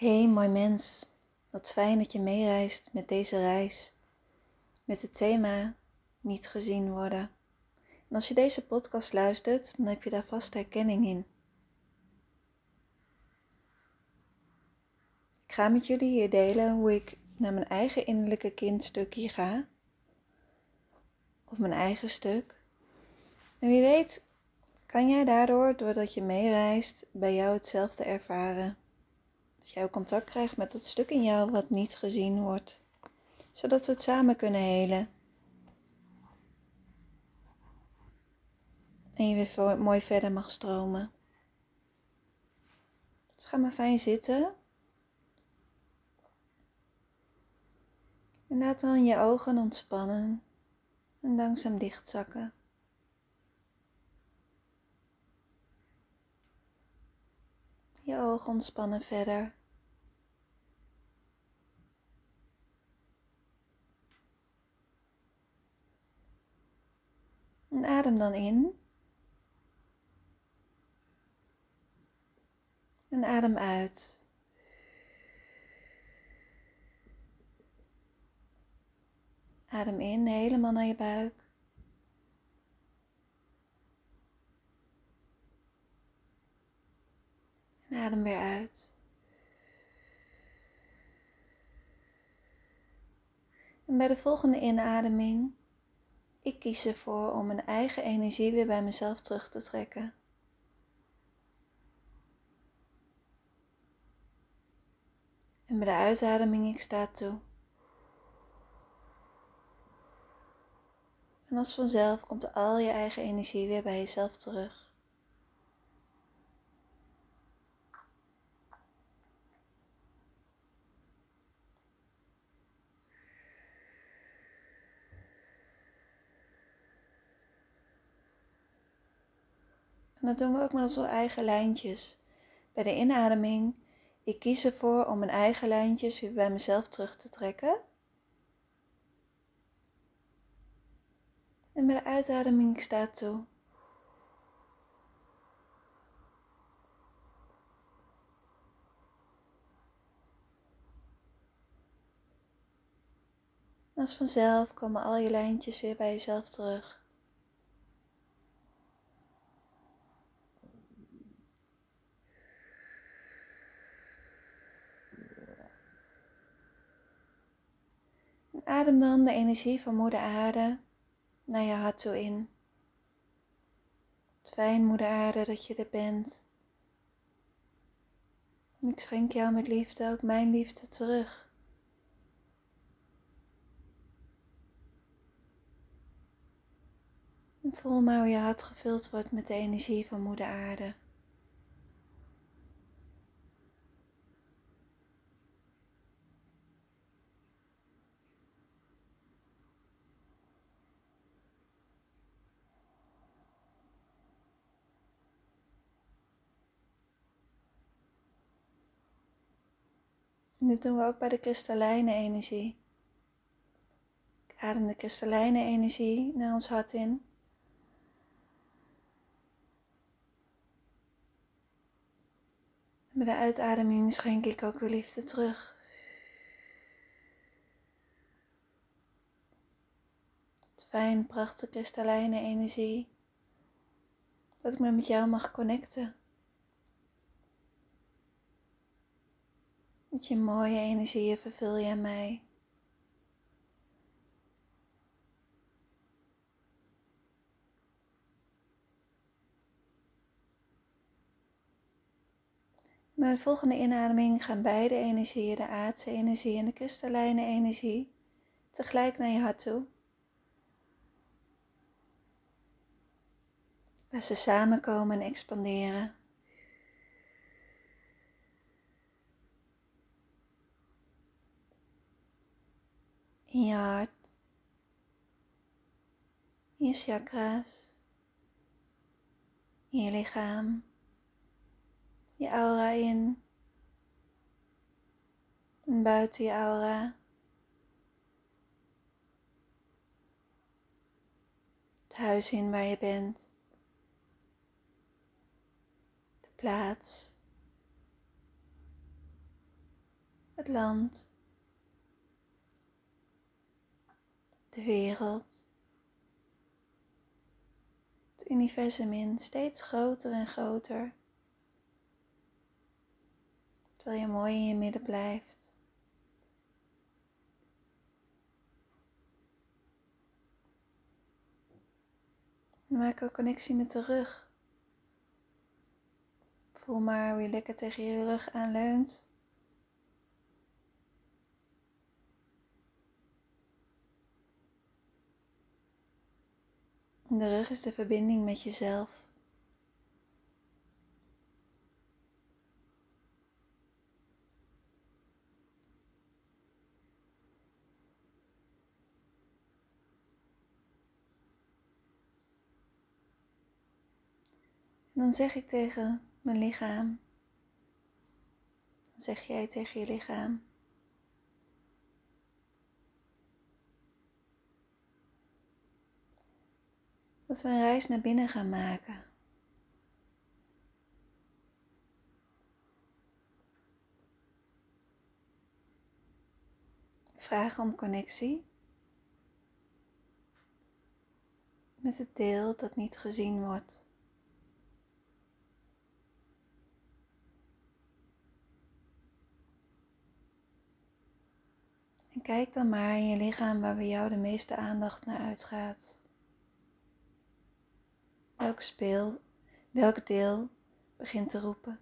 Hey mooi mens, wat fijn dat je meereist met deze reis. Met het thema niet gezien worden. En als je deze podcast luistert, dan heb je daar vast herkenning in. Ik ga met jullie hier delen hoe ik naar mijn eigen innerlijke kindstukje ga. Of mijn eigen stuk. En wie weet, kan jij daardoor, doordat je meereist, bij jou hetzelfde ervaren. Dat jij ook contact krijgt met dat stuk in jou wat niet gezien wordt. Zodat we het samen kunnen helen. En je weer mooi verder mag stromen. Dus ga maar fijn zitten. En laat dan je ogen ontspannen en langzaam dichtzakken. Je ogen ontspannen verder. En adem dan in. En adem uit. Adem in helemaal naar je buik. En adem weer uit. En bij de volgende inademing, ik kies ervoor om mijn eigen energie weer bij mezelf terug te trekken. En bij de uitademing, ik sta toe. En als vanzelf komt al je eigen energie weer bij jezelf terug. En dat doen we ook met onze eigen lijntjes. Bij de inademing, ik kies ervoor om mijn eigen lijntjes weer bij mezelf terug te trekken. En bij de uitademing, ik sta toe. Als vanzelf komen al je lijntjes weer bij jezelf terug. Adem dan de energie van Moeder Aarde naar je hart toe in. Fijn, Moeder Aarde, dat je er bent. ik schenk jou met liefde ook mijn liefde terug. En voel maar hoe je hart gevuld wordt met de energie van Moeder Aarde. Dit doen we ook bij de kristallijne energie. Ik adem de kristallijne energie naar ons hart in. En bij de uitademing schenk ik ook weer liefde terug. Het fijn, prachtige kristallijne energie. Dat ik me met jou mag connecten. Met je mooie energieën vervul je mij. Bij de volgende inademing gaan beide energieën, de aardse energie en de kristallijne energie, tegelijk naar je hart toe. Waar ze samenkomen en expanderen. In je hart, in je chakras, in je lichaam, je aura in. En buiten je aura. Het huis in waar je bent, de plaats. Het land, de wereld, het universum in, steeds groter en groter, terwijl je mooi in je midden blijft. Maak ook connectie met de rug. Voel maar hoe je lekker tegen je rug aanleunt. De rug is de verbinding met jezelf. Dan zeg ik tegen mijn lichaam, dan zeg jij tegen je lichaam, dat we een reis naar binnen gaan maken. Vragen om connectie met het deel dat niet gezien wordt. En kijk dan maar in je lichaam waar bij jou de meeste aandacht naar uitgaat. Welk speel, welk deel begint te roepen?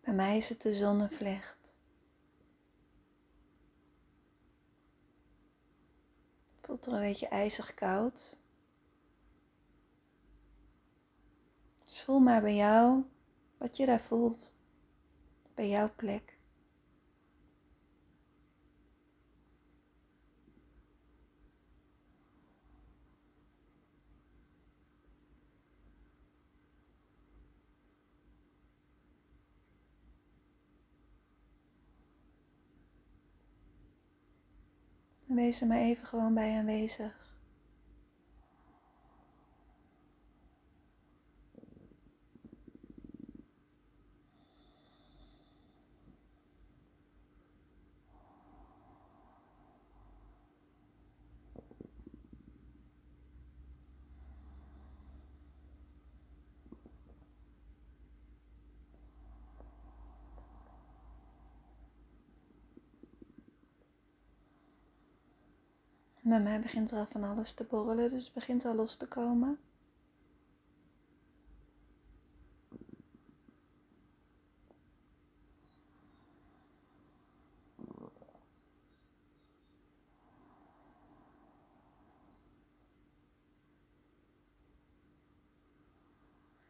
Bij mij is het de zonnevlecht. Voelt er een beetje ijzig koud. Dus voel maar bij jou wat je daar voelt bij jouw plek. Wees er maar even gewoon bij aanwezig. Bij mij begint wel van alles te borrelen, dus het begint al los te komen.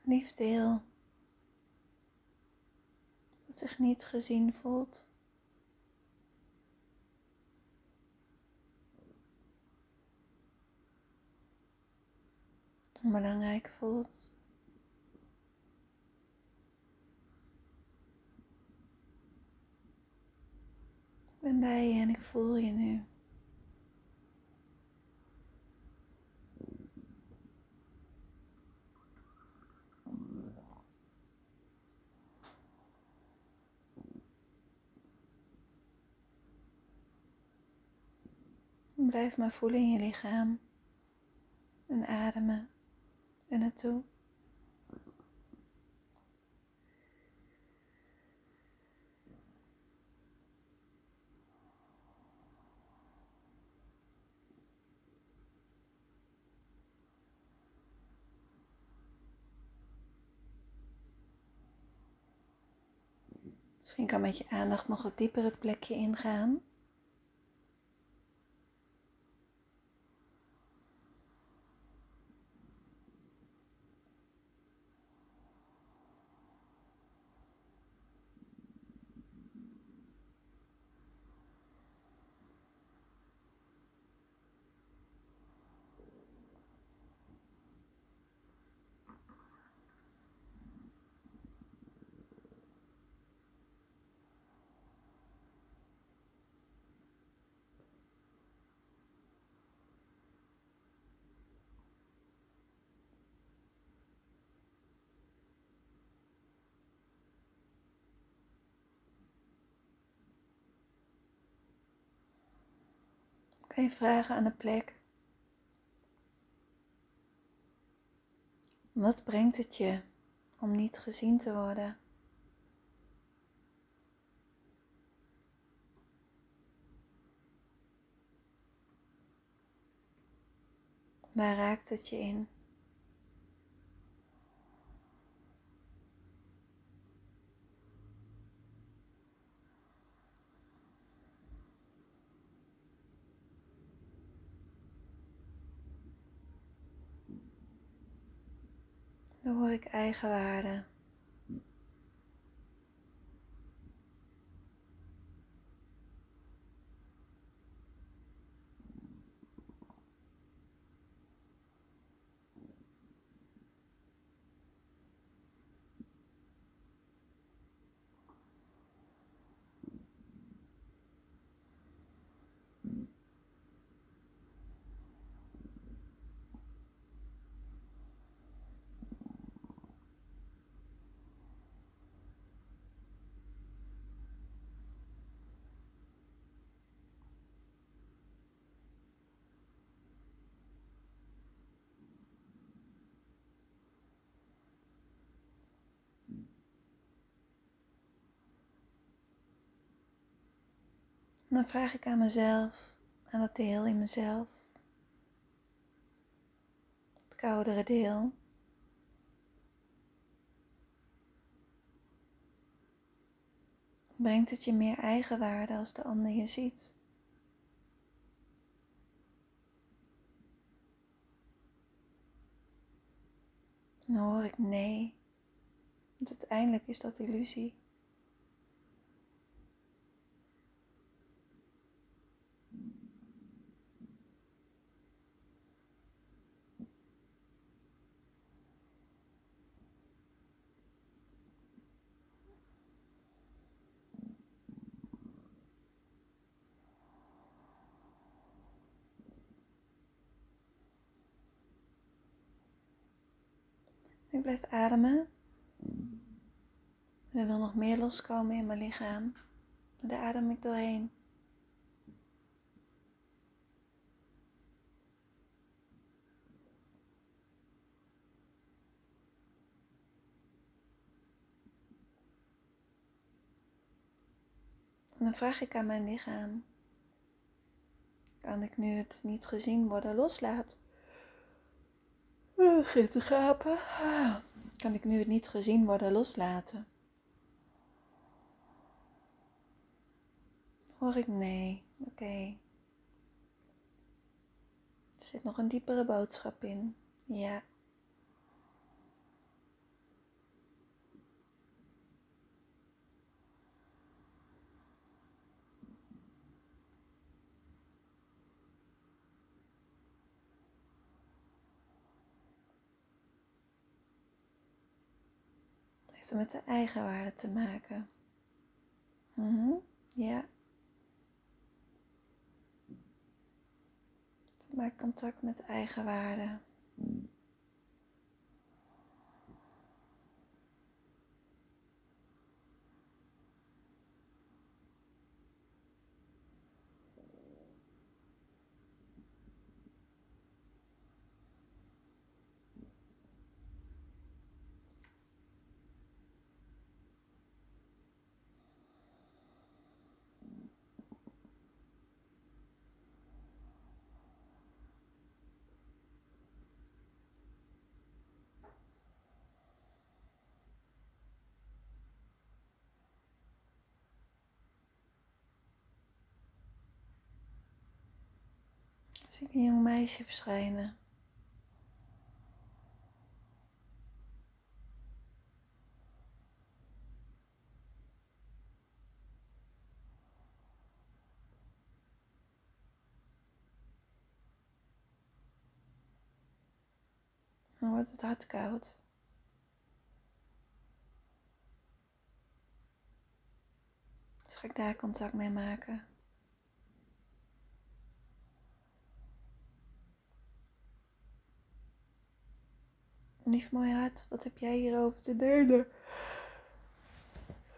Liefdeel dat zich niet gezien voelt. Onbelangrijk voelt. Ik ben bij je en ik voel je nu. Blijf maar voelen in je lichaam en ademen er naartoe. Misschien kan met je aandacht nog wat dieper het plekje ingaan. Je vragen aan de plek. Wat brengt het je om niet gezien te worden? Waar raakt het je in? Dan hoor ik eigenwaarde. En dan vraag ik aan mezelf, aan het deel in mezelf, het koudere deel. Brengt het je meer eigenwaarde als de ander je ziet? Dan hoor ik nee, want uiteindelijk is dat illusie. Blijf ademen. er wil nog meer loskomen in mijn lichaam. En daar adem ik doorheen. En dan vraag ik aan mijn lichaam: kan ik nu het niet gezien worden loslaten? Uh, te gapen. Kan ik nu het niet gezien worden loslaten? Hoor ik nee? Oké. Er zit nog een diepere boodschap in. Ja. Heeft met de eigenwaarde te maken. Mm Ja. Maak contact met eigenwaarde. Zie ik een jong meisje verschijnen. Dan wordt het hard koud. Dus ga ik daar contact mee maken. Lief hart. wat heb jij hierover te delen?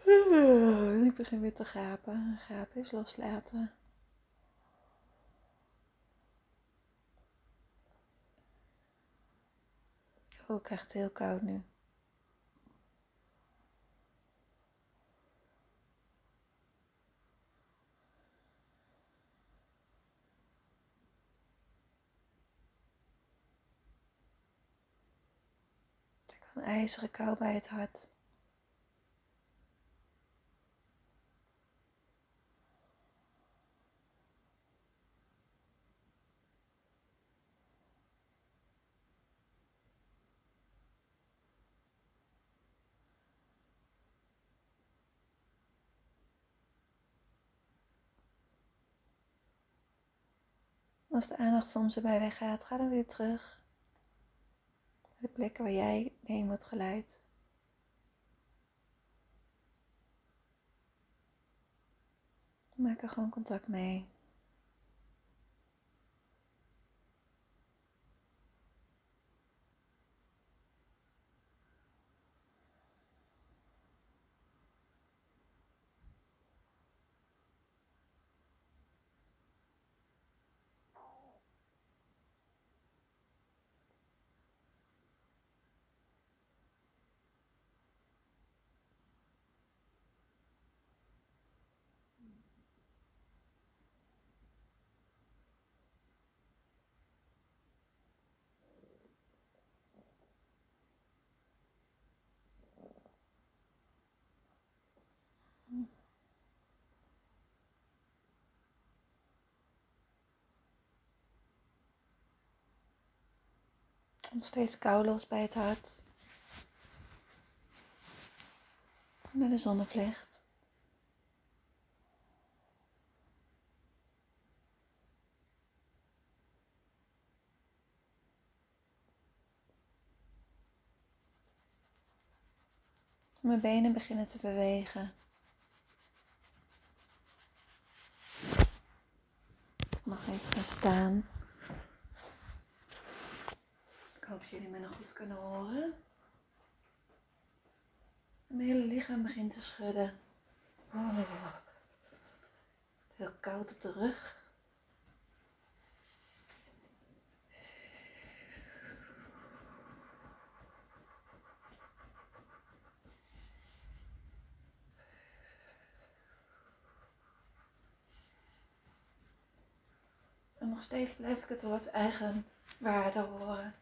Ik begin weer te gapen. Gapen is loslaten. Oh, ik krijg het heel koud nu. IJzeren kou bij het hart. Als de aandacht soms erbij weggaat, ga dan weer terug de plekken waar jij heen wordt geleid. Maak er gewoon contact mee. Nog steeds kou los bij het hart. Bij de zonnevlecht. Mijn benen beginnen te bewegen. Ik mag even gaan staan. Ik hoop dat jullie me nog goed kunnen horen. Mijn hele lichaam begint te schudden. Oh, heel koud op de rug. En nog steeds blijf ik het woord eigen waarde horen.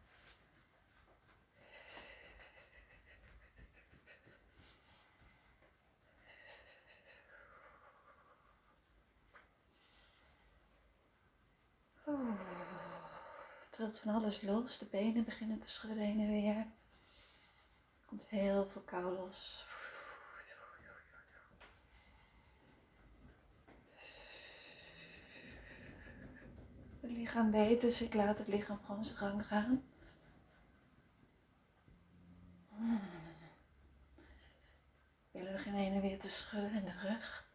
Oh, trilt van alles los. De benen beginnen te schudden heen en weer. Er komt heel veel kou los. Het lichaam weet, dus ik laat het lichaam gewoon zijn gang gaan. Willen we geen heen en weer te schudden in de rug.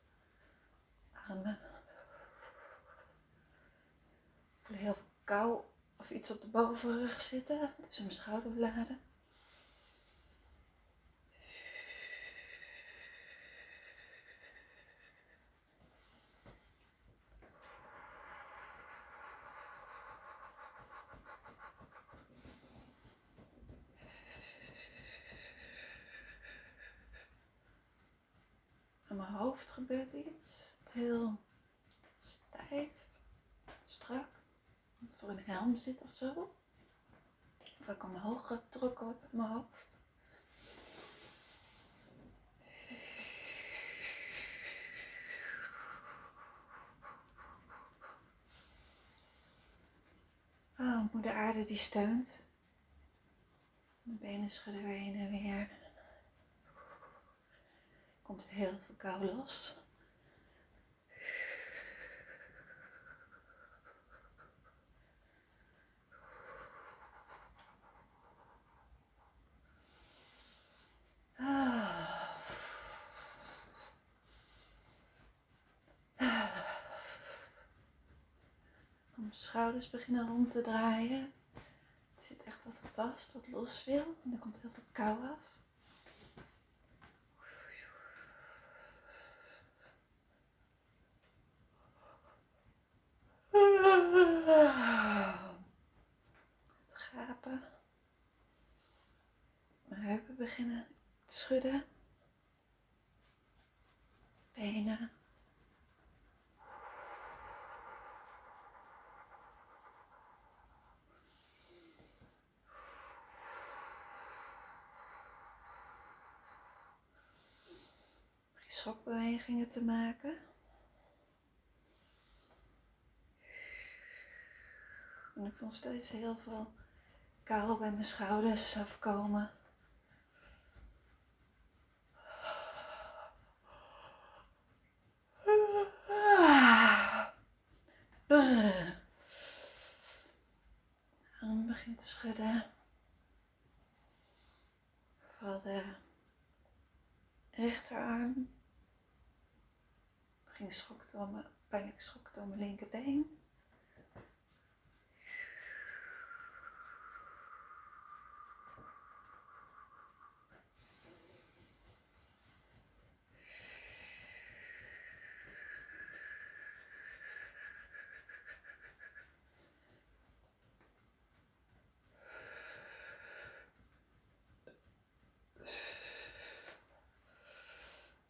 Ademen. Voel heel veel kou of iets op de bovenrug zitten, tussen mijn schouderbladen. Aan mijn hoofd gebeurt iets. Heel Voor een helm zit of zo. Of ik omhoog getrokken met mijn hoofd. Oh, moeder aarde die steunt. Mijn benen schudden weer heen en weer. Komt heel veel kou los. Mijn schouders beginnen rond te draaien. Het zit echt wat vast, wat los wil. En er komt heel veel kou af. Het gapen. beginnen te schudden. Benen. Schokbewegingen te maken. En ik voel steeds heel veel kou bij mijn schouders afkomen. En begint te schudden. Van de rechterarm. Ging schok door mijn, pijnlijk schok door mijn linkerbeen.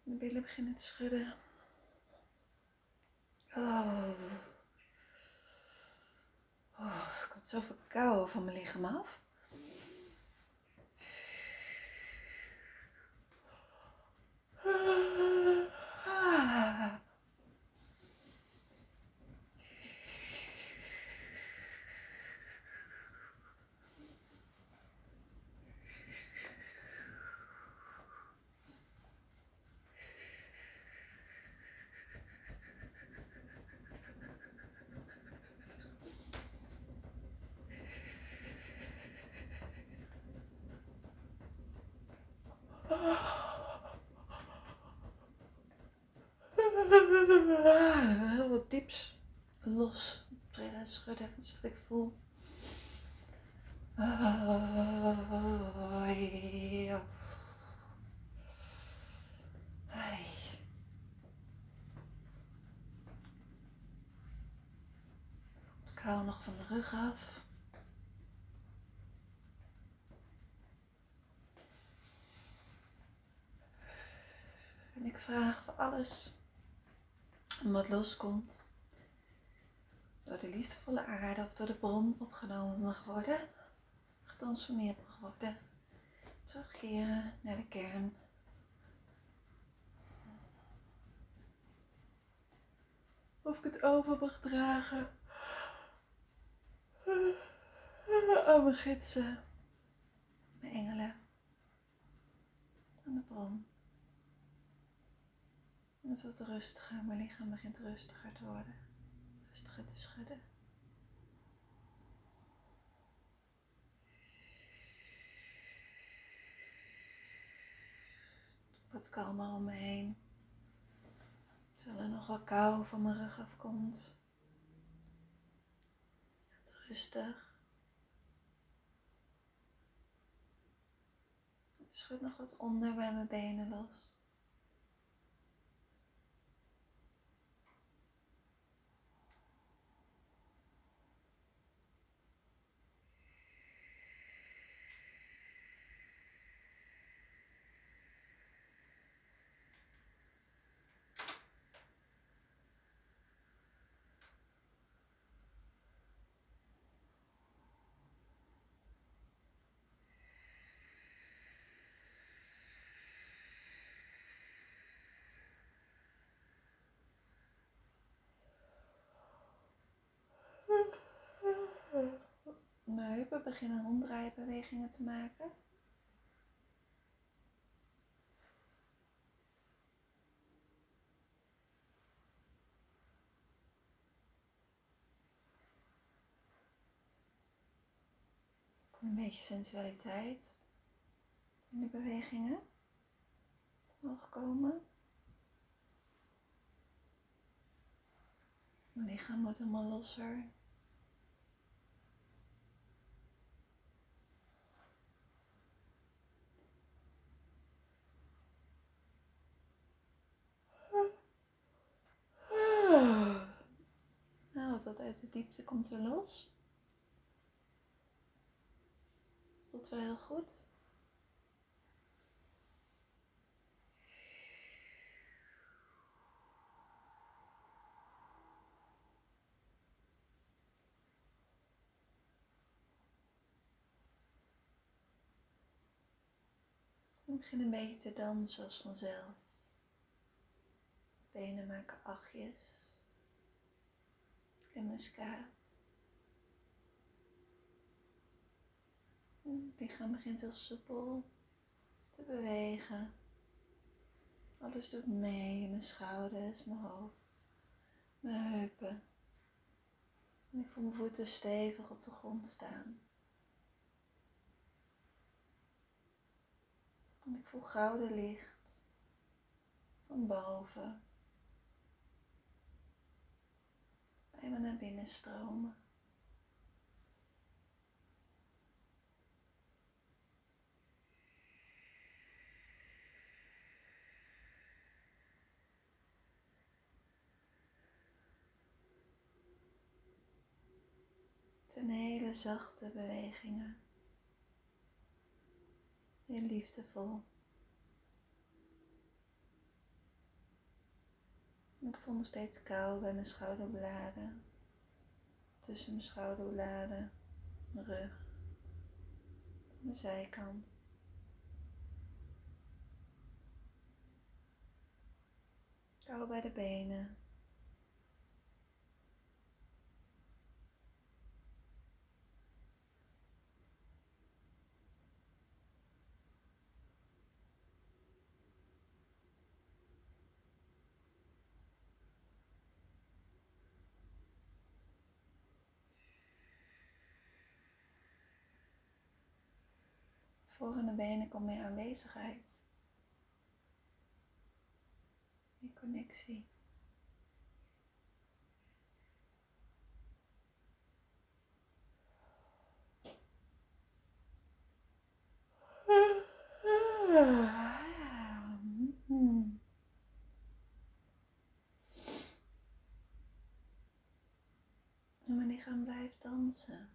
De billen beginnen te schudden. Oh. oh. Er komt zoveel kou van mijn lichaam af. Wat los trillen, schudden, zodat ik voel. Het kou nog van de rug af. En ik vraag voor alles wat loskomt, door de liefdevolle aarde of door de bron opgenomen mag worden, getransformeerd mag worden. Terugkeren naar de kern. Of ik het over mag dragen aan mijn gidsen, mijn engelen, aan de bron. En het wordt rustiger, mijn lichaam begint rustiger te worden, rustiger te schudden. Wat kalmer om me heen. Terwijl er nog wel kou van mijn rug afkomt. Het rustig. Schud nog wat onder bij mijn benen los. Mijn heupen beginnen omdraaibewegingen te maken. Een beetje sensualiteit in de bewegingen nog komen. Mijn lichaam wordt helemaal losser. dat uit de diepte komt er los. Voelt wel heel goed. En begin een beetje te dansen als vanzelf. Benen maken achtjes. En mijn skaat. Het lichaam begint heel soepel te bewegen. Alles doet mee, mijn schouders, mijn hoofd, mijn heupen. En ik voel mijn voeten stevig op de grond staan. En ik voel gouden licht van boven me naar binnen stromen. Zijn hele zachte bewegingen. Heel liefdevol. Ik voel nog steeds kou bij mijn schouderbladen. Tussen mijn schouderbladen, mijn rug, mijn zijkant. Kou bij de benen. Voor de benen komt meer aanwezigheid. Meer connectie. En mijn lichaam blijft dansen.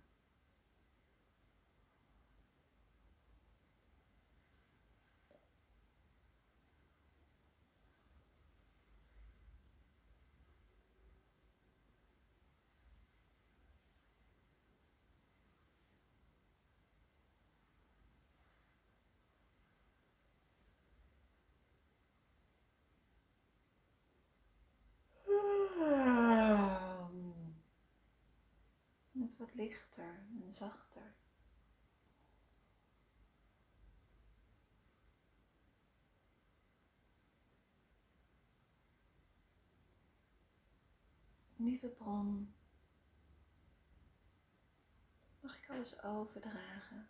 Wordt lichter en zachter. Lieve bron, mag ik alles overdragen?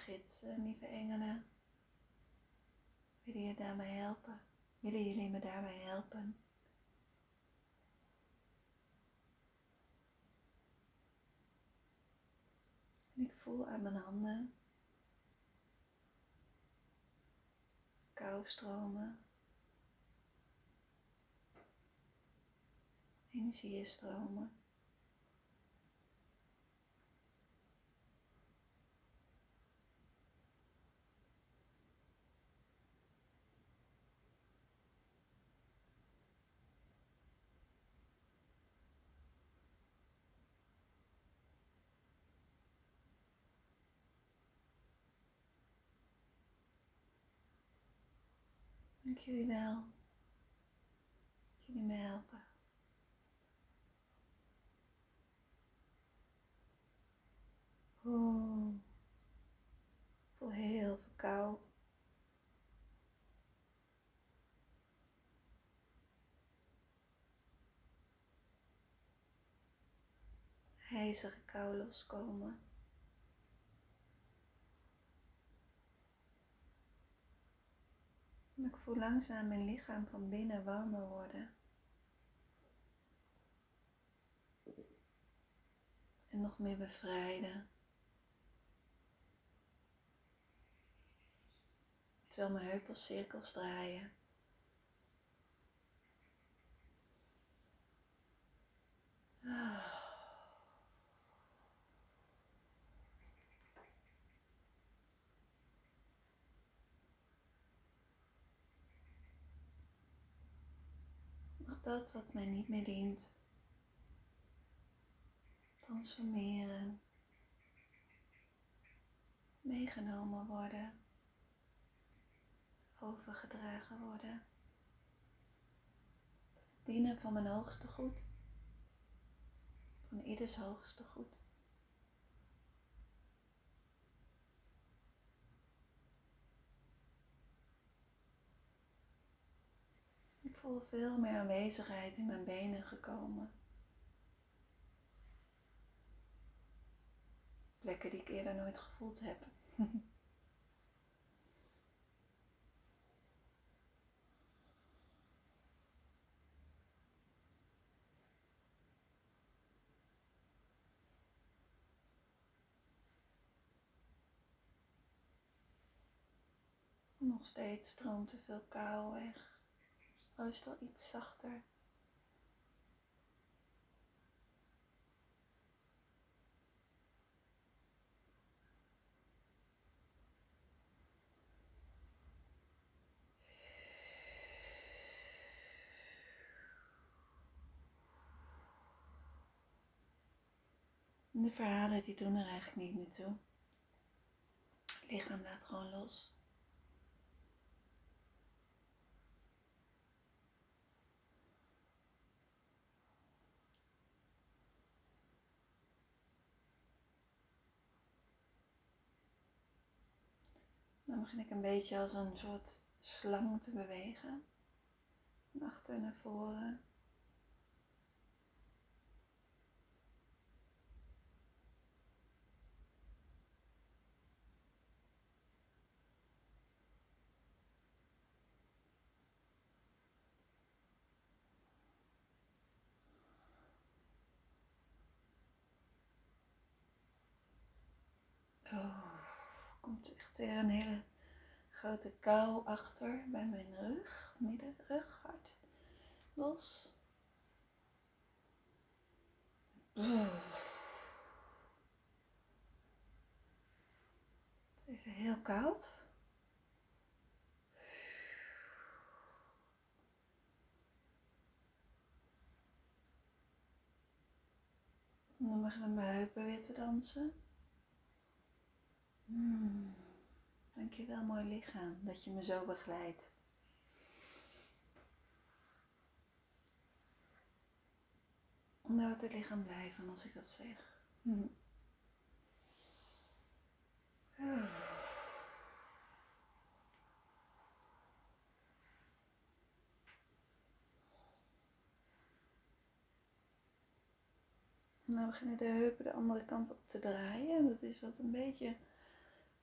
Gidsen, lieve engelen, willen je daarbij helpen? Willen jullie me daarbij helpen? En ik voel aan mijn handen kou stromen, energieën stromen. Dank jullie wel. Dat me helpen. Oeh. Ik voel heel veel kou. IJzige kou loskomen. Ik voel langzaam mijn lichaam van binnen warmer worden. En nog meer bevrijden. Terwijl mijn heupels cirkels draaien. Ah. Dat wat mij niet meer dient transformeren, meegenomen worden, overgedragen worden. Dienen van mijn hoogste goed, van ieders hoogste goed. Ik voel veel meer aanwezigheid in mijn benen gekomen. Plekken die ik eerder nooit gevoeld heb. Nog steeds stroomt te veel kou weg. Al is het al iets zachter. de verhalen die doen er eigenlijk niet meer toe. Het lichaam laat gewoon los. Begin ik een beetje als een soort slang te bewegen. Van achter naar voren. Oh, komt echt weer een hele grote kou achter bij mijn rug, midden, rug, hart, los. Even heel koud. Dan beginnen mijn heupen weer te dansen. Hmm. Dankjewel, mooi lichaam, dat je me zo begeleidt. Nou, het lichaam blijven als ik dat zeg. Hmm. Nou beginnen de heupen de andere kant op te draaien. Dat is wat een beetje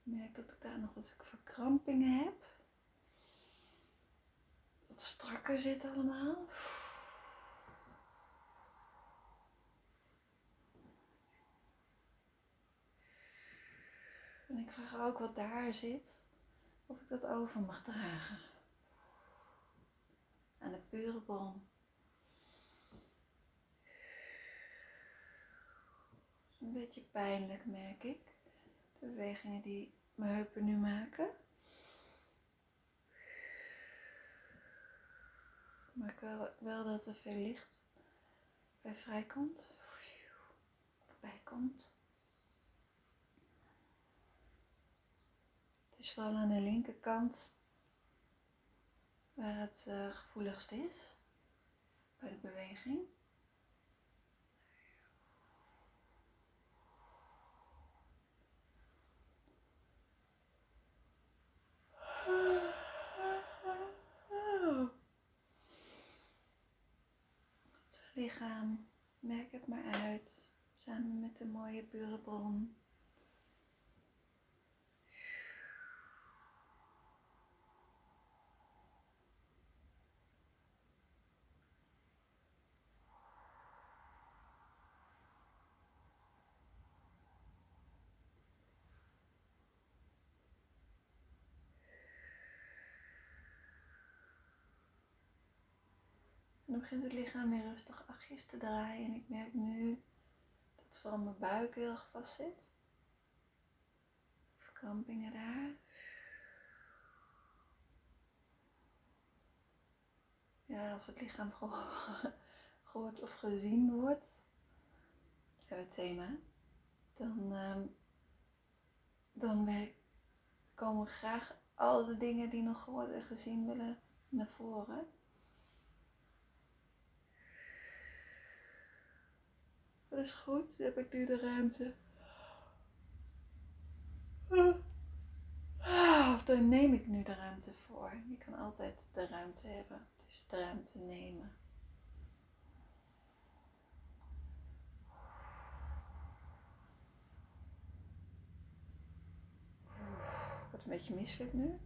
merk dat ik daar nog wat verkrampingen heb. Wat strakker zit allemaal. En ik vraag ook wat daar zit, of ik dat over mag dragen. Aan de pure. Een beetje pijnlijk merk ik. De bewegingen die mijn heupen nu maken. Maar ik wil wel dat er veel licht bij vrijkomt. Bij komt. Het is vooral aan de linkerkant waar het uh, gevoeligst is bij de beweging. Lichaam. Merk het maar uit. Samen met de mooie pure dan begint het lichaam weer rustig achtjes te draaien. En ik merk nu dat vooral mijn buik heel erg vast zit. Verkrampingen daar. ja, als het lichaam gehoord of gezien wordt, het thema, dan, ehm, dan komen graag al de dingen die nog gehoord en gezien willen naar voren. Dat is goed, dan heb ik nu de ruimte. Ah, of daar neem ik nu de ruimte voor. Je kan altijd de ruimte hebben, dus de ruimte nemen. Wordt een beetje misselijk nu.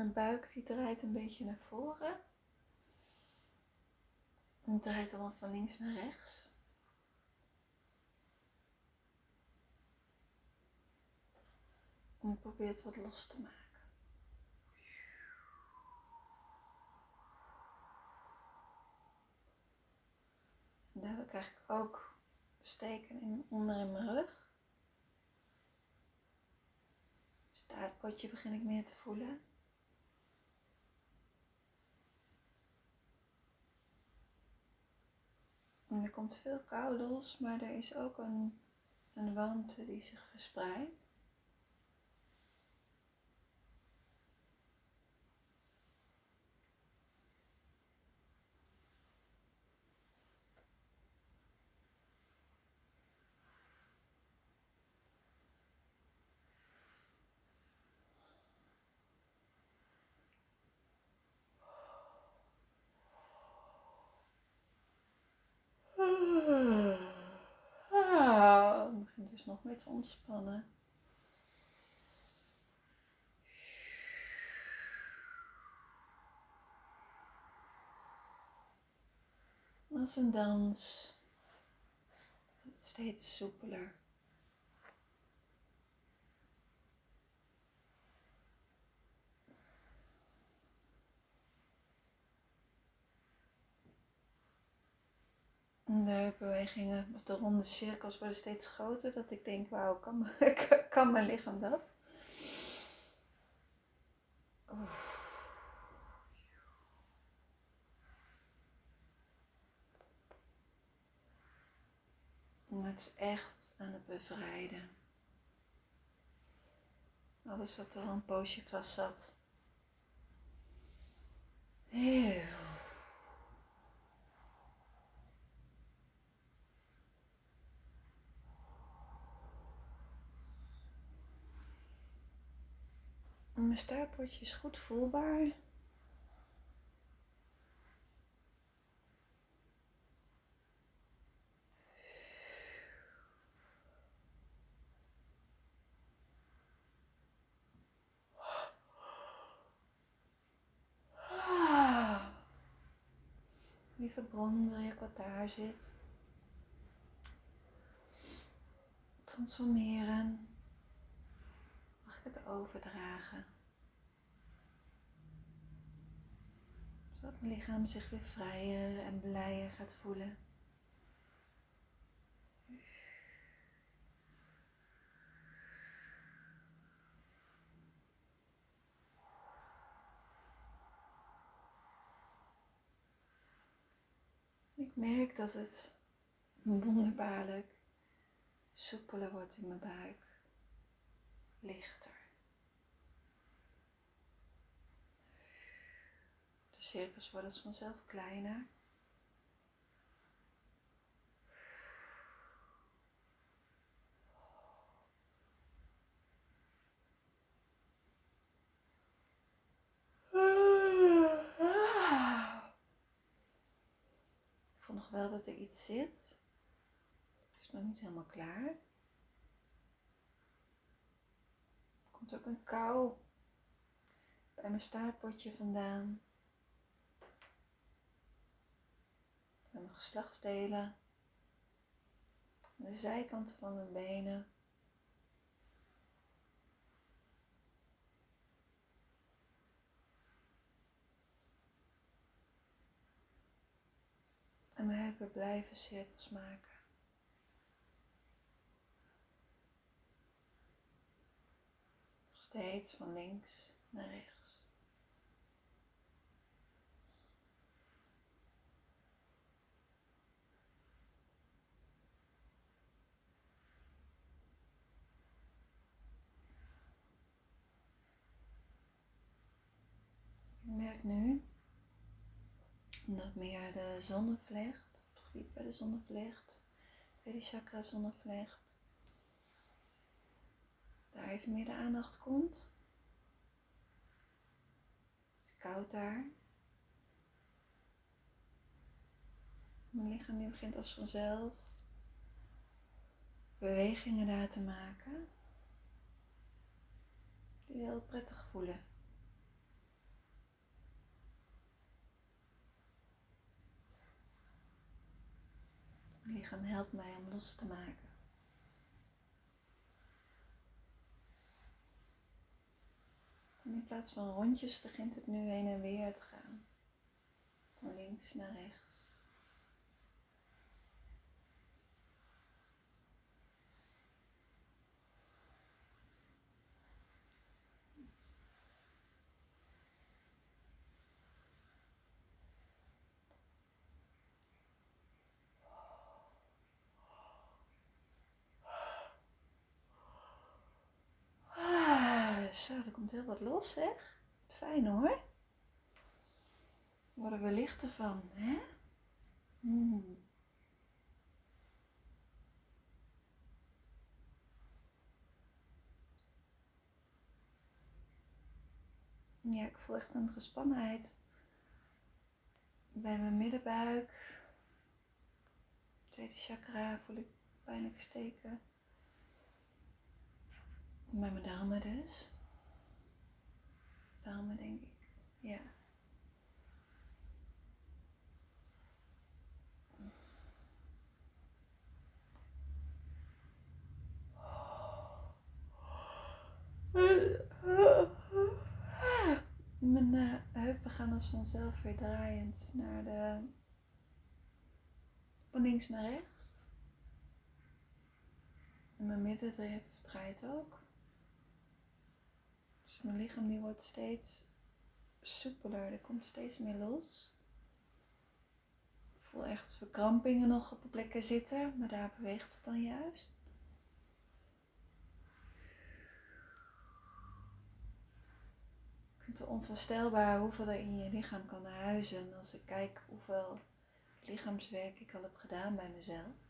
Mijn buik die draait een beetje naar voren. En het draait allemaal van links naar rechts. En probeer het wat los te maken. En daardoor krijg ik ook steken in, onder in mijn rug. Staartpotje begin ik meer te voelen. Er komt veel kou los, maar er is ook een, een warmte die zich verspreidt. Dus nog meer te ontspannen. Als een dans, steeds soepeler. De bewegingen, of de ronde cirkels worden steeds groter. Dat ik denk, wauw, kan, kan mijn lichaam dat? Het is echt aan het bevrijden. Alles wat er al een poosje vast zat. Mijn staartpotje is goed voelbaar. Lieve bron, wil je wat daar zit? Transformeren het overdragen. Zodat mijn lichaam zich weer vrijer en blijer gaat voelen. Ik merk dat het wonderbaarlijk soepeler wordt in mijn buik, lichter. De cirkels worden vanzelf kleiner. Ik voel nog wel dat er iets zit. Het is nog niet helemaal klaar. Er komt ook een kou bij mijn staartpotje vandaan. Mijn geslachtsdelen, de zijkanten van mijn benen. En mijn heupen blijven cirkels maken. Steeds van links naar rechts. Ik merk nu dat meer de zonnevlecht, het gebied bij de zonnevlecht, tweede chakra zonnevlecht, daar even meer de aandacht komt. Het is koud daar. Mijn lichaam die begint als vanzelf bewegingen daar te maken die heel prettig voelen. Lichaam helpt mij om los te maken. En in plaats van rondjes begint het nu heen en weer te gaan. Van links naar rechts. Zo, er komt heel wat los, zeg. Fijn hoor. Worden we lichter van, hè? Hmm. Ja, ik voel echt een gespannenheid bij mijn middenbuik. Tweede chakra voel ik pijnlijke steken. Bij mijn darmen dus. Denk ik. Ja. Mijn uh, heupen gaan als vanzelf weer draaiend naar de van links naar rechts. En mijn midden draait ook. Mijn lichaam die wordt steeds soepeler, er komt steeds meer los. Ik voel echt verkrampingen nog op plekken zitten, maar daar beweegt het dan juist. Het onvoorstelbaar hoeveel er in je lichaam kan huizen als ik kijk hoeveel lichaamswerk ik al heb gedaan bij mezelf.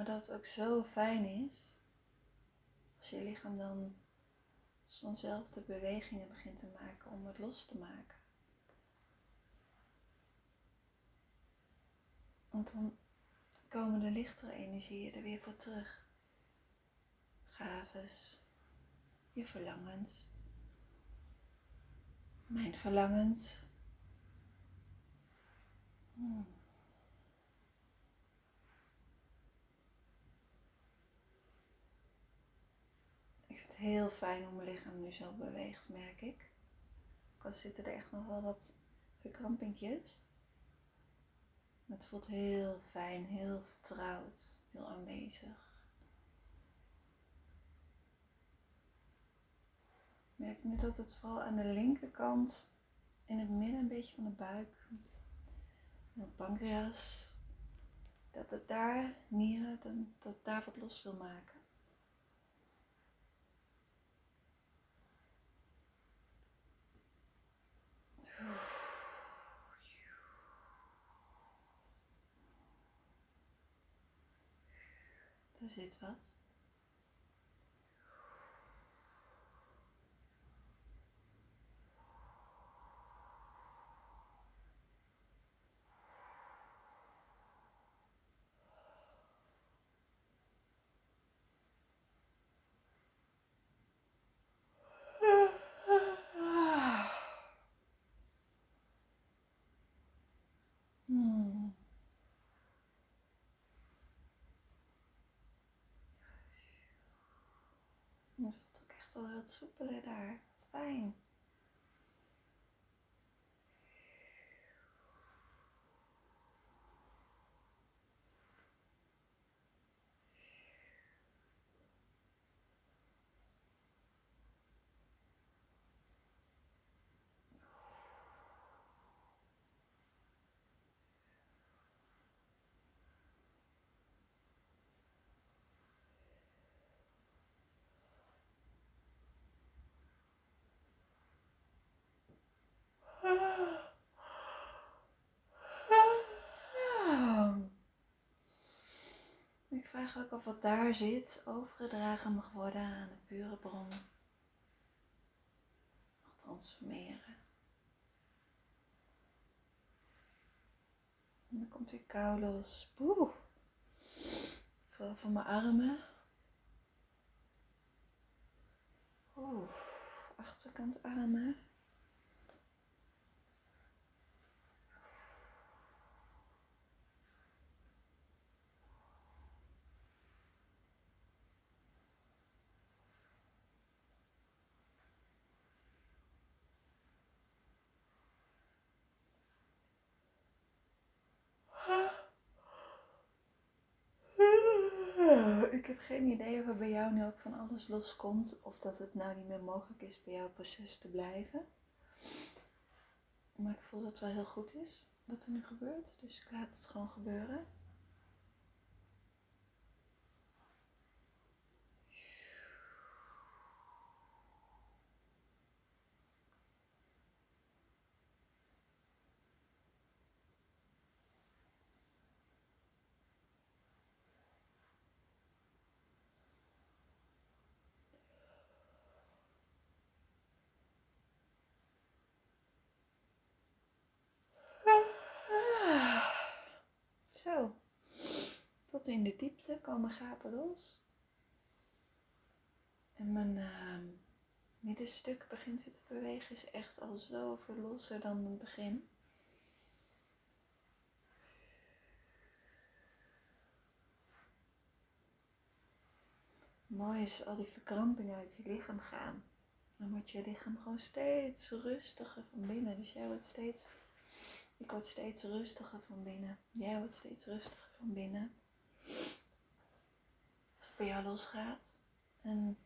Maar dat het ook zo fijn is als je lichaam dan vanzelf de bewegingen begint te maken om het los te maken. Want dan komen de lichtere energieën er weer voor terug. Gaves, je verlangens, mijn verlangens. Hmm. Heel fijn hoe mijn lichaam nu zo beweegt, merk ik. Ook al zitten er echt nog wel wat verkrampingjes. Het voelt heel fijn, heel vertrouwd, heel aanwezig. Merk nu dat het vooral aan de linkerkant, in het midden een beetje van de buik, het pancreas, dat het daar, nieren, dat het daar wat los wil maken. Er zit wat. Hmm. Het voelt ook echt wel wat soepeler daar. Wat fijn. Vraag ook of wat daar zit overgedragen mag worden aan de pure bron. Mag transformeren. En dan komt weer kou los. Vooral van mijn armen. Oeh, achterkant armen. Ik geen idee of er bij jou nu ook van alles loskomt. Of dat het nou niet meer mogelijk is bij jouw proces te blijven. Maar ik voel dat het wel heel goed is wat er nu gebeurt. Dus ik laat het gewoon gebeuren. Zo, tot in de diepte komen gapen los. En mijn uh, middenstuk begint weer te bewegen, is echt al zoveel losser dan het begin. Mooi is al die verkrampingen uit je lichaam gaan. Dan wordt je lichaam gewoon steeds rustiger van binnen. Dus jij wordt steeds ik word steeds rustiger van binnen. Jij wordt steeds rustiger van binnen. Als het bij jou losgaat. En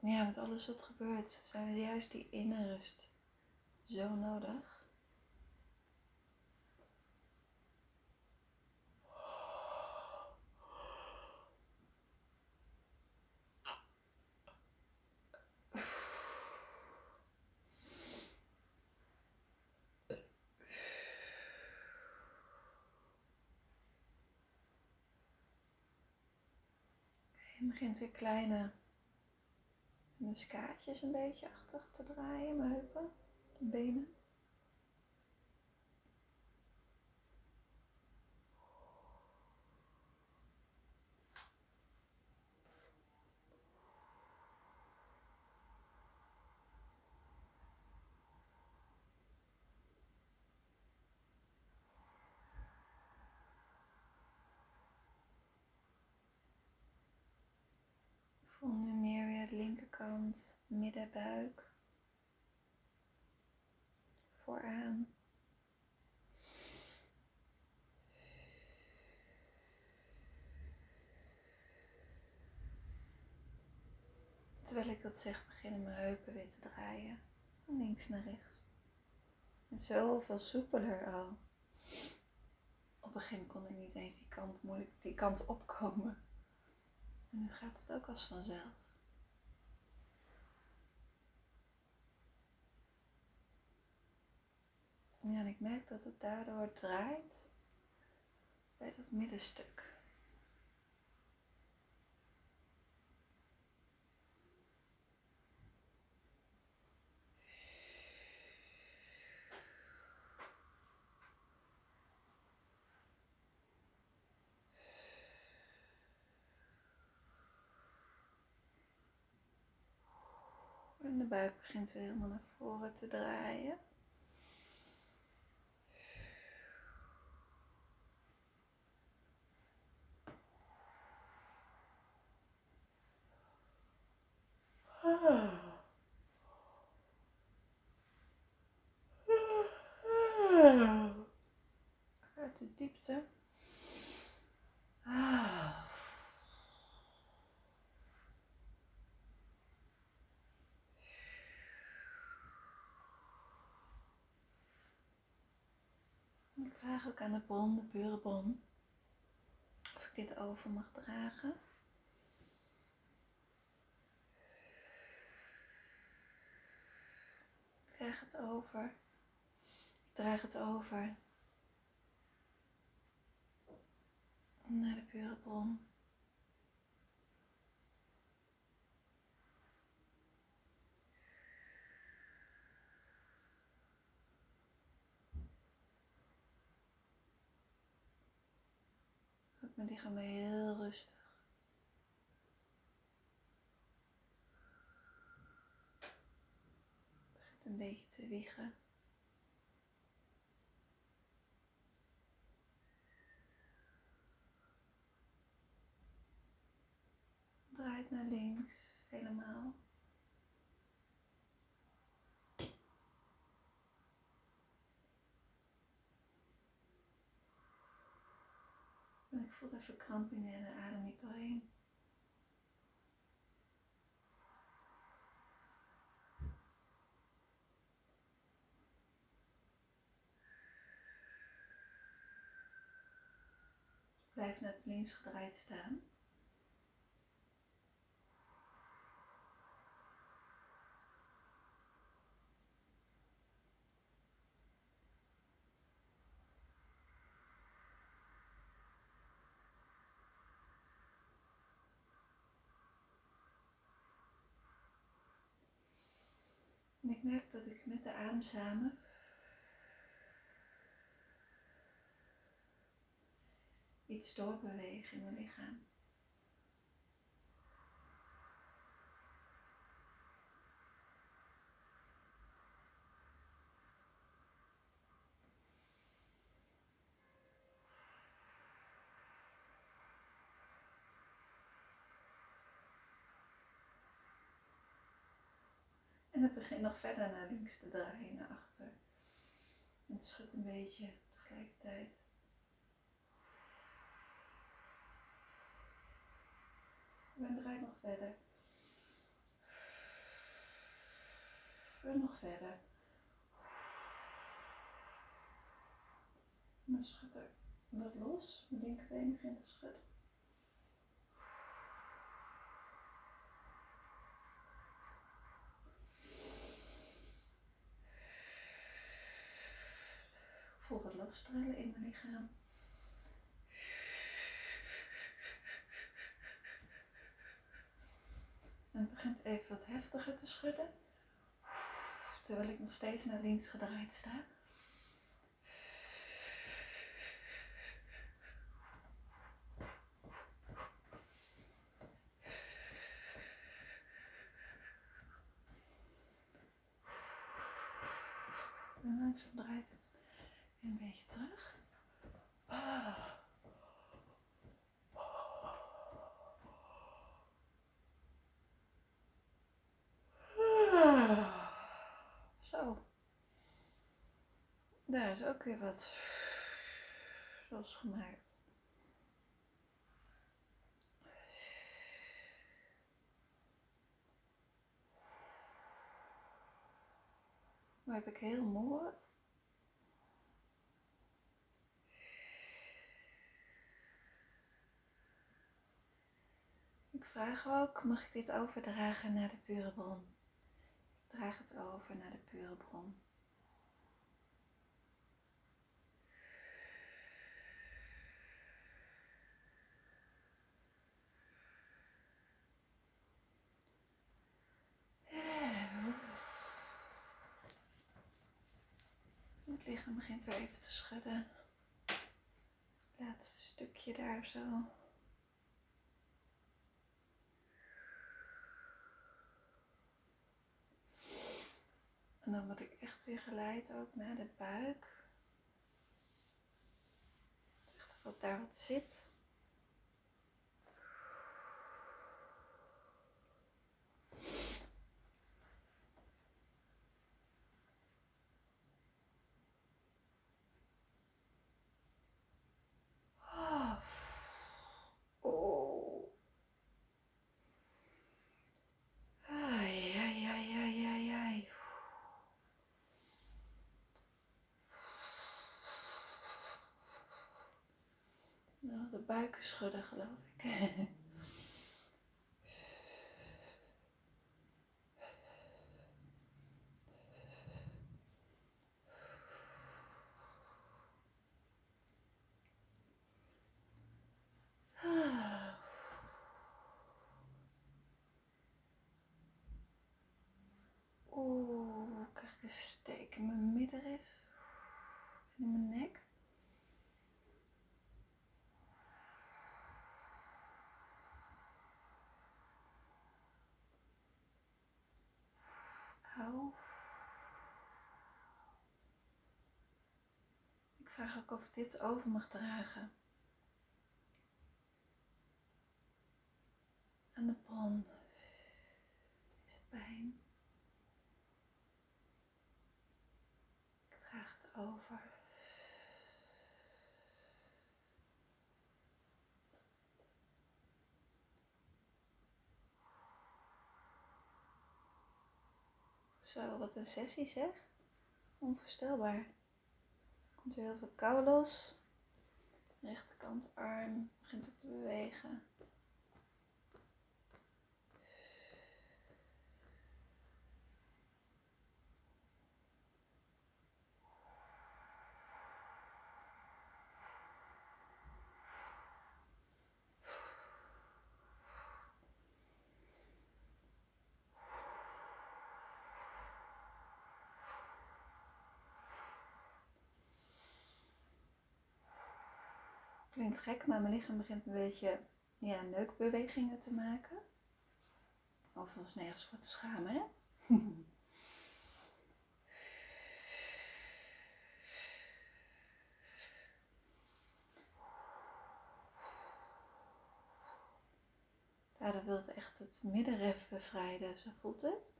ja, met alles wat gebeurt, zijn we juist die innenrust zo nodig. Je begint weer kleine muskaatjes een beetje achter te draaien, mijn heupen, benen. Voel nu meer weer linkerkant, middenbuik, vooraan. Terwijl ik dat zeg, beginnen mijn heupen weer te draaien. Van links naar rechts. En zoveel soepeler al. Op het begin kon ik niet eens die kant, moeilijk die kant opkomen. En nu gaat het ook als vanzelf. En ik merk dat het daardoor draait bij dat middenstuk. En de buik begint weer helemaal naar voren te draaien. Ah. Ah. Ah. Uit de diepte. Vraag ook aan de bron, de pure bron, of ik dit over mag dragen. Ik krijg het over. Ik draag het over naar de pure bron. Mijn lichaam heel rustig. Begint een beetje te wiegen. Draait naar links, helemaal. Voel even kramp in en adem ik doorheen. Blijf naar links gedraaid staan. En ik merk dat ik met de adem samen iets doorbeweeg in mijn lichaam. Het begint nog verder naar links te draaien, naar achter. En het schudt een beetje tegelijkertijd. En draait nog verder. En nog verder. Dan schudt er wat los. Linkerbeen begint te schudden. Voel wat losstralen in mijn lichaam. En het begint even wat heftiger te schudden. Terwijl ik nog steeds naar links gedraaid sta. En langzaam draait het een beetje terug. Zo. Daar is ook weer wat losgemaakt. Maakt ik heel moe word. Vraag ook, mag ik dit overdragen naar de pure bron? Ik draag het over naar de pure bron. Het lichaam begint weer even te schudden. Laatste stukje daar zo. En dan word ik echt weer geleid ook naar de buik. Echt wat daar wat zit. Schudden, geloof ik. Oeh, krijg ik een steek in mijn middenrif en in mijn nek. Ik vraag ook of ik dit over mag dragen. Aan de bron. Deze pijn. Ik draag het over. Zo, wat een sessie zeg. Onvoorstelbaar. Komt weer heel veel kou los. Rechterkant arm begint ook te bewegen. Klinkt gek, maar mijn lichaam begint een beetje ja, neukbewegingen te maken. Overigens nergens voor te schamen, hè? Daardoor wil echt het middenref bevrijden, zo voelt het.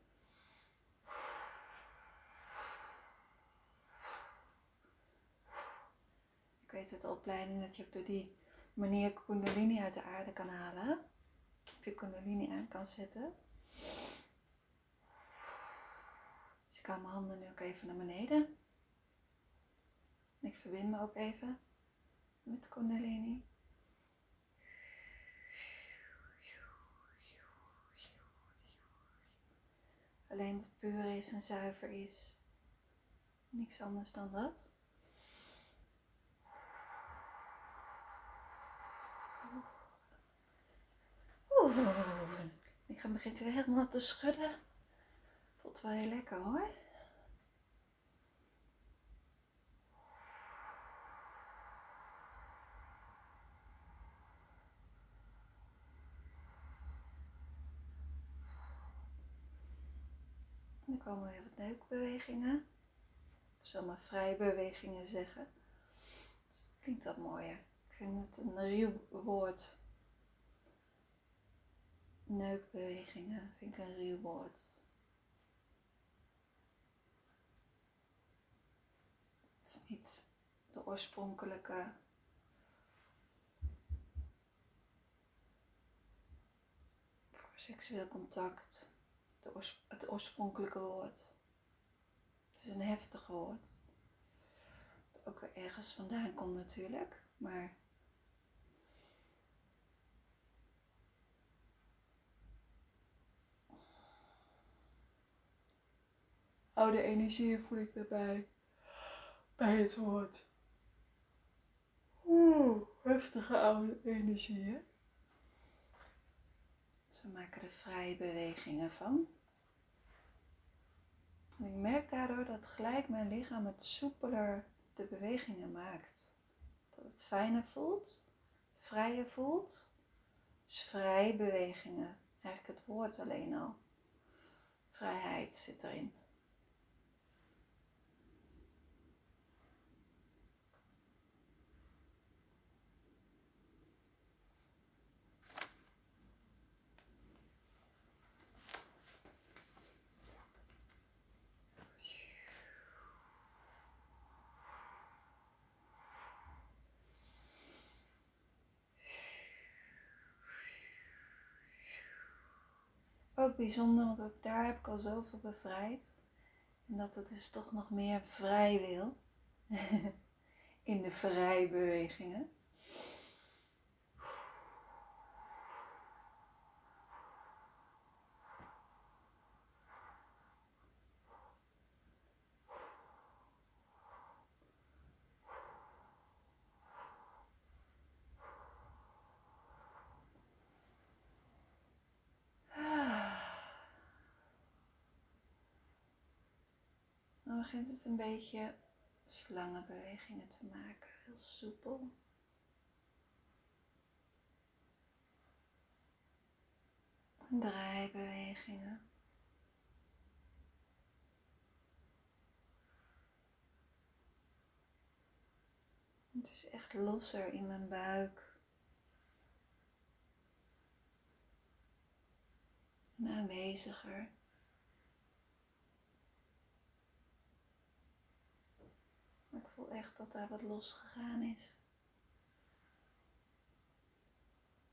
Weet uit de opleiding dat je ook door die manier kundalini uit de aarde kan halen. Op je kundalini aan kan zetten. Dus ik kan mijn handen nu ook even naar beneden. En ik verbind me ook even met kundalini. Alleen wat puur is en zuiver is. Niks anders dan dat. Oeh, ik ga beginnen weer helemaal te schudden. Voelt wel heel lekker hoor. Dan komen weer wat neukbewegingen. Of zal maar vrije bewegingen zeggen. Dus klinkt dat mooier. Ik vind het een ruw woord neukbewegingen vind ik een ruw woord. Het is niet de oorspronkelijke voor seksueel contact, de oors het oorspronkelijke woord. Het is een heftig woord. Dat ook weer ergens vandaan komt natuurlijk, maar oude energie voel ik erbij. Bij het woord. Heftige oude energie, hè? We maken er vrije bewegingen van. Ik merk daardoor dat gelijk mijn lichaam het soepeler de bewegingen maakt. Dat het fijner voelt, vrijer voelt. Dus vrije bewegingen. Eigenlijk het woord alleen al. Vrijheid zit erin. Bijzonder, want ook daar heb ik al zoveel bevrijd. En dat het dus toch nog meer vrij wil. In de vrijbewegingen. Begint het een beetje slangenbewegingen te maken. Heel soepel. En draaibewegingen. Het is echt losser in mijn buik. En aanweziger. Maar ik voel echt dat daar wat losgegaan is.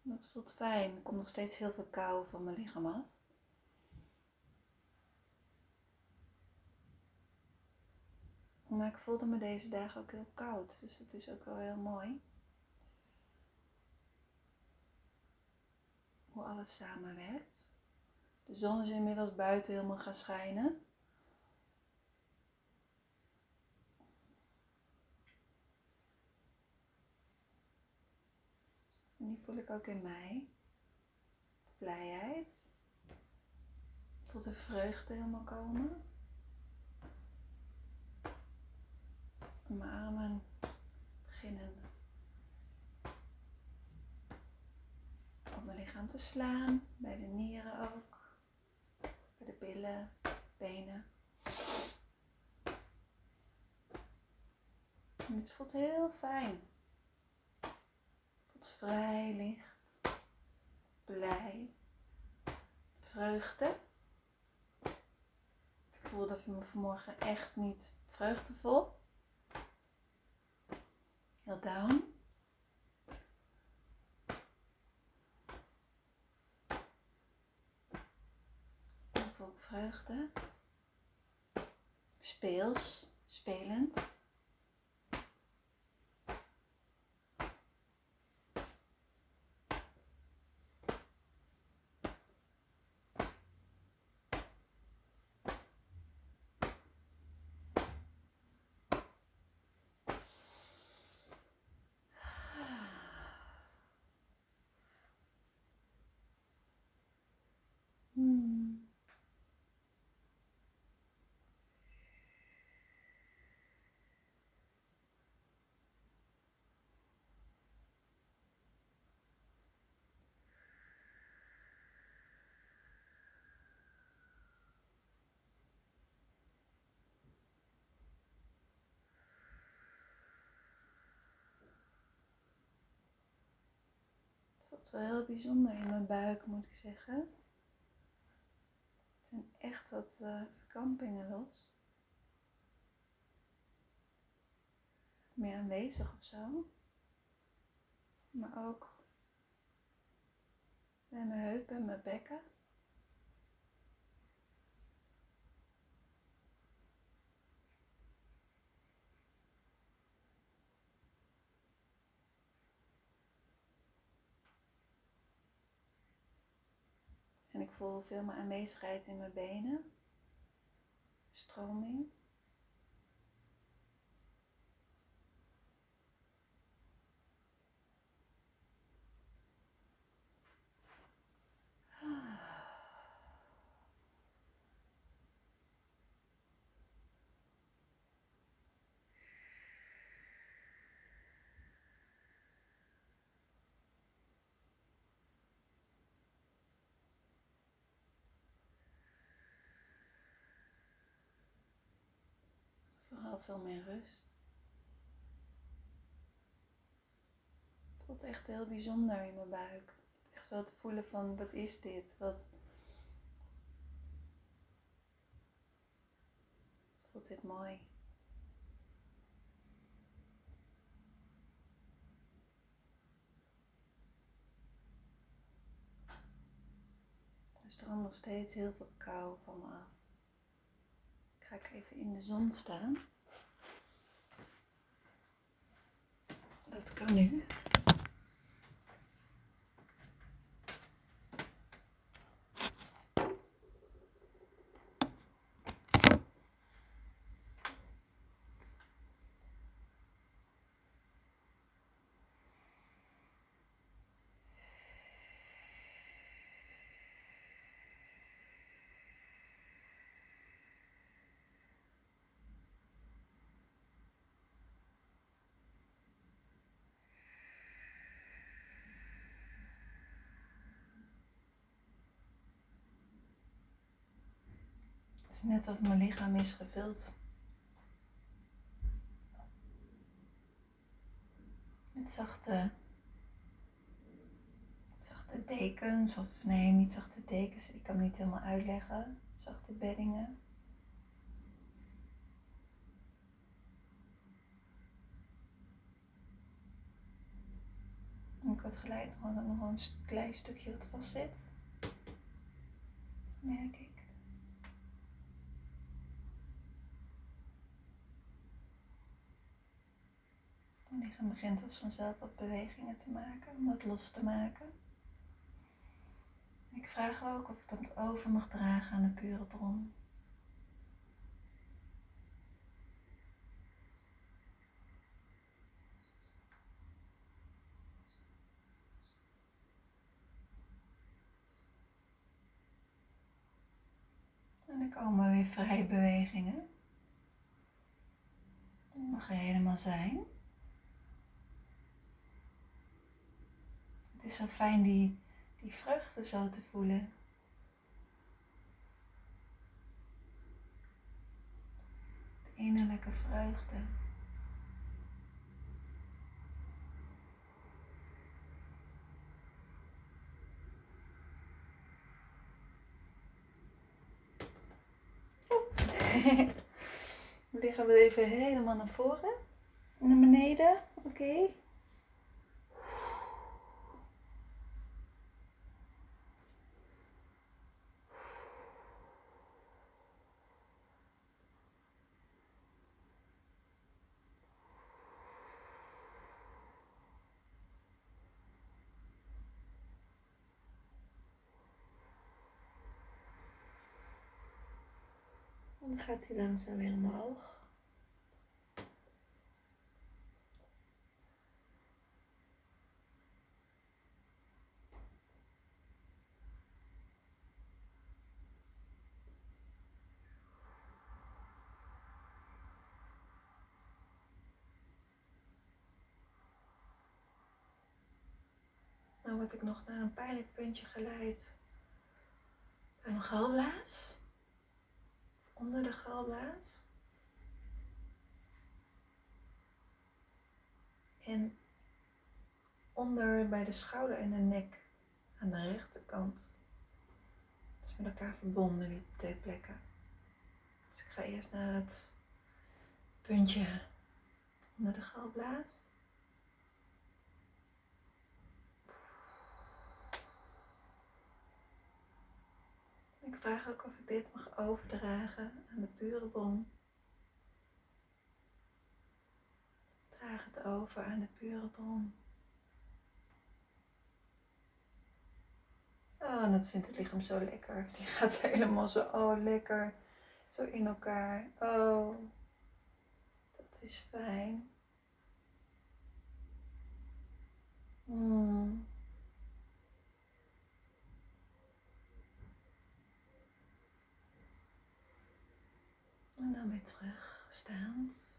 Dat voelt fijn. Er komt nog steeds heel veel kou van mijn lichaam af. Maar ik voelde me deze dagen ook heel koud, dus dat is ook wel heel mooi. Hoe alles samenwerkt. De zon is inmiddels buiten helemaal gaan schijnen. En die voel ik ook in mij. Blijheid. Ik voel de vreugde helemaal komen. mijn armen beginnen op mijn lichaam te slaan, bij de nieren ook, bij de billen, benen. En het voelt heel fijn. Vrij licht, blij, vreugde. Ik voelde me vanmorgen echt niet vreugdevol heel down. Of ook vreugde. Speels, spelend. Voelt wel heel bijzonder in mijn buik, moet ik zeggen. Er zijn echt wat uh, verkrampingen los. Meer aanwezig of zo. Maar ook bij mijn heupen en mijn bekken. En ik voel veel meer aanwezigheid in mijn benen. Stroming. Veel meer rust. Het voelt echt heel bijzonder in mijn buik. Echt zo te voelen van, wat is dit? Wat... Voelt dit mooi. Er stroomt nog steeds heel veel kou van me af ga ik even in de zon staan. Dat kan Het is net of mijn lichaam is gevuld met zachte, zachte dekens. Of nee, niet zachte dekens. Ik kan het niet helemaal uitleggen. Zachte beddingen. ik word gelijk nog, nog een klein stukje wat vast zit. Merk ik. Het lichaam begint dus vanzelf wat bewegingen te maken, om dat los te maken. Ik vraag ook of ik dat over mag dragen aan de pure bron. En dan komen weer vrije bewegingen. Dat mag er helemaal zijn. Het is zo fijn die, die vreugde zo te voelen. De innerlijke vreugde. Liggen we even helemaal naar voren. Naar beneden. Oké. Dan gaat hij langzaam weer omhoog. Dan word ik nog naar een pijnlijk puntje geleid bij mijn galblaas onder de galblaas. En onder bij de schouder en de nek aan de rechterkant. Dus met elkaar verbonden, die twee plekken. Dus ik ga eerst naar het puntje onder de galblaas. Ik vraag ook of ik dit mag overdragen aan de pure bron. Draag het over aan de pure bron. Oh, en dat vindt het lichaam zo lekker. Die gaat helemaal zo, oh lekker, zo in elkaar. Oh, dat is fijn. Hmm. En dan weer terug, staand.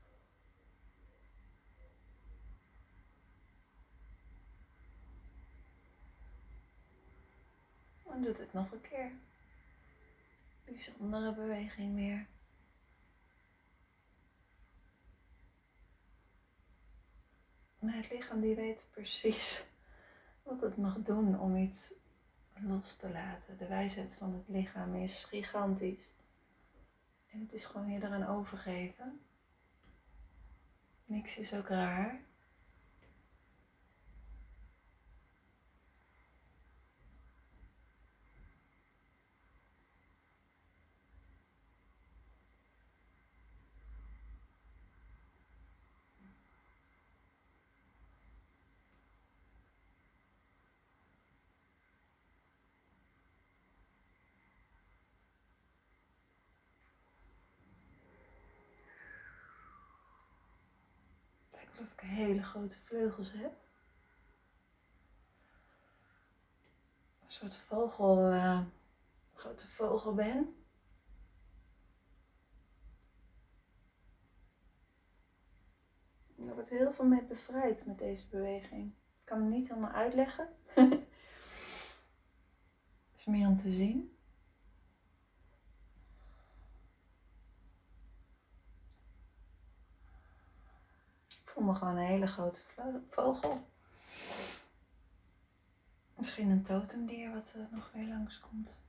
En doet het nog een keer. Bijzondere beweging weer. Maar het lichaam die weet precies wat het mag doen om iets los te laten. De wijsheid van het lichaam is gigantisch. En het is gewoon je eraan overgeven. Niks is ook raar. of ik hele grote vleugels heb. Een soort vogel, uh, grote vogel ben. Er wordt heel veel mee bevrijd met deze beweging. Ik kan het niet helemaal uitleggen. Is meer om te zien. Voel me gewoon een hele grote vogel. Misschien een totemdier wat er nog weer langskomt.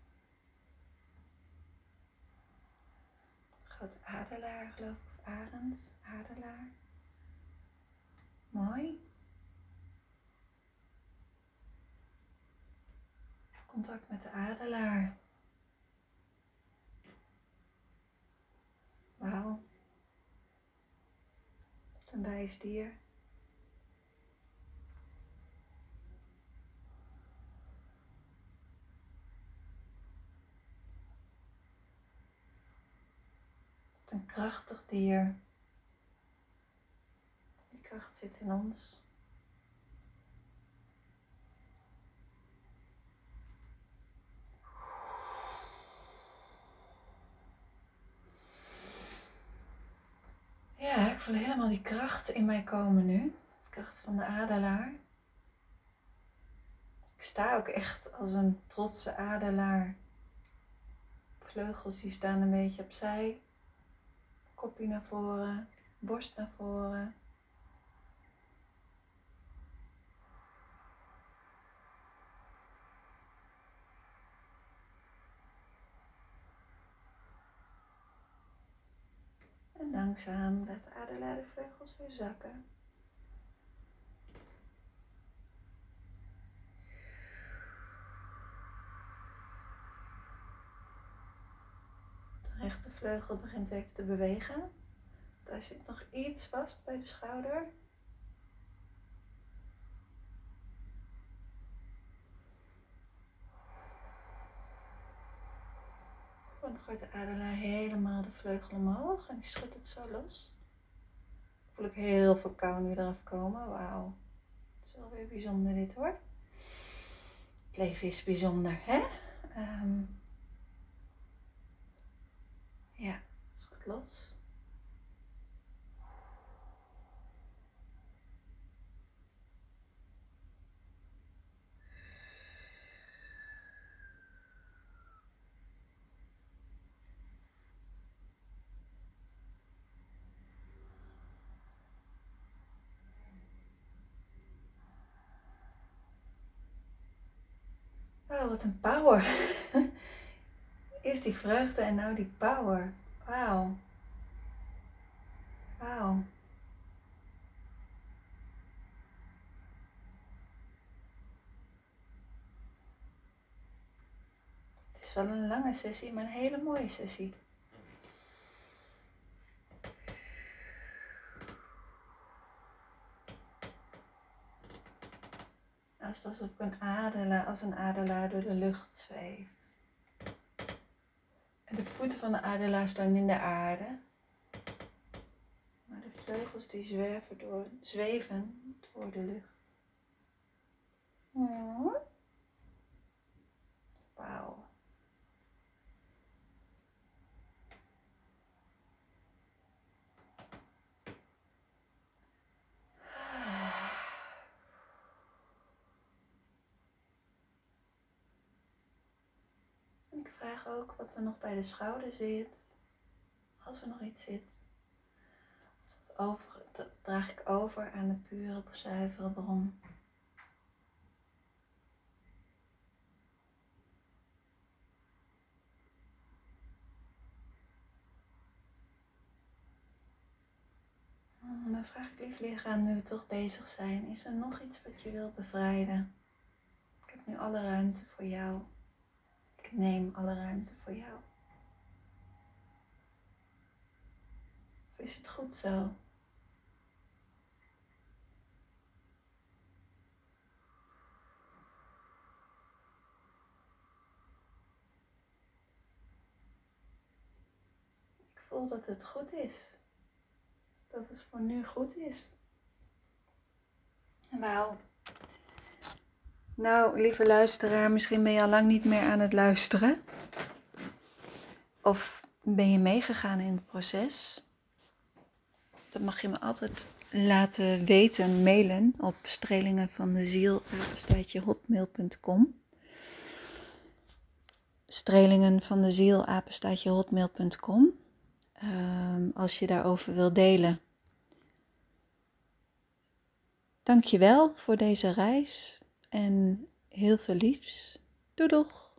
Grote adelaar geloof ik, of arend, adelaar. Mooi. Contact met de adelaar. Wauw. Een wijsdier. Een krachtig dier. Die kracht zit in ons. Ja, ik voel helemaal die kracht in mij komen nu. De kracht van de adelaar. Ik sta ook echt als een trotse adelaar. Vleugels die staan een beetje opzij. Kopje naar voren, borst naar voren. En langzaam laat de vleugels weer zakken. De rechtervleugel begint even te bewegen. Daar zit nog iets vast bij de schouder. Dan gooit de adelaar helemaal de vleugel omhoog en die schudt het zo los. Voel ik heel veel kou nu eraf komen. Wauw. Het is wel weer bijzonder dit hoor. Het leven is bijzonder, hè? Um, ja, schud los. Oh, wat een power. Eerst die vreugde en nou die power. Wauw. Wauw. Het is wel een lange sessie, maar een hele mooie sessie. Als alsof ik een adelaar, als een adelaar door de lucht zweef. En de voeten van de adelaar staan in de aarde. Maar de vleugels die zwerven door, zweven door de lucht. Wauw. Ik vraag ook wat er nog bij de schouder zit. Als er nog iets zit. Dat, over, draag ik over aan de pure, zuivere bron. Dan vraag ik lief lichaam, nu we toch bezig zijn, is er nog iets wat je wilt bevrijden? Ik heb nu alle ruimte voor jou. Ik neem alle ruimte voor jou. Of is het goed zo? Ik voel dat het goed is. Dat het voor nu goed is. Wauw. Nou, lieve luisteraar, misschien ben je al lang niet meer aan het luisteren. Of ben je meegegaan in het proces? Dat mag je me altijd laten weten, mailen op strelingen van de ziel, hotmail.com. Strelingen van de ziel, hotmail.com. Um, als je daarover wil delen. Dank je wel voor deze reis en heel veel liefs. Doei doeg!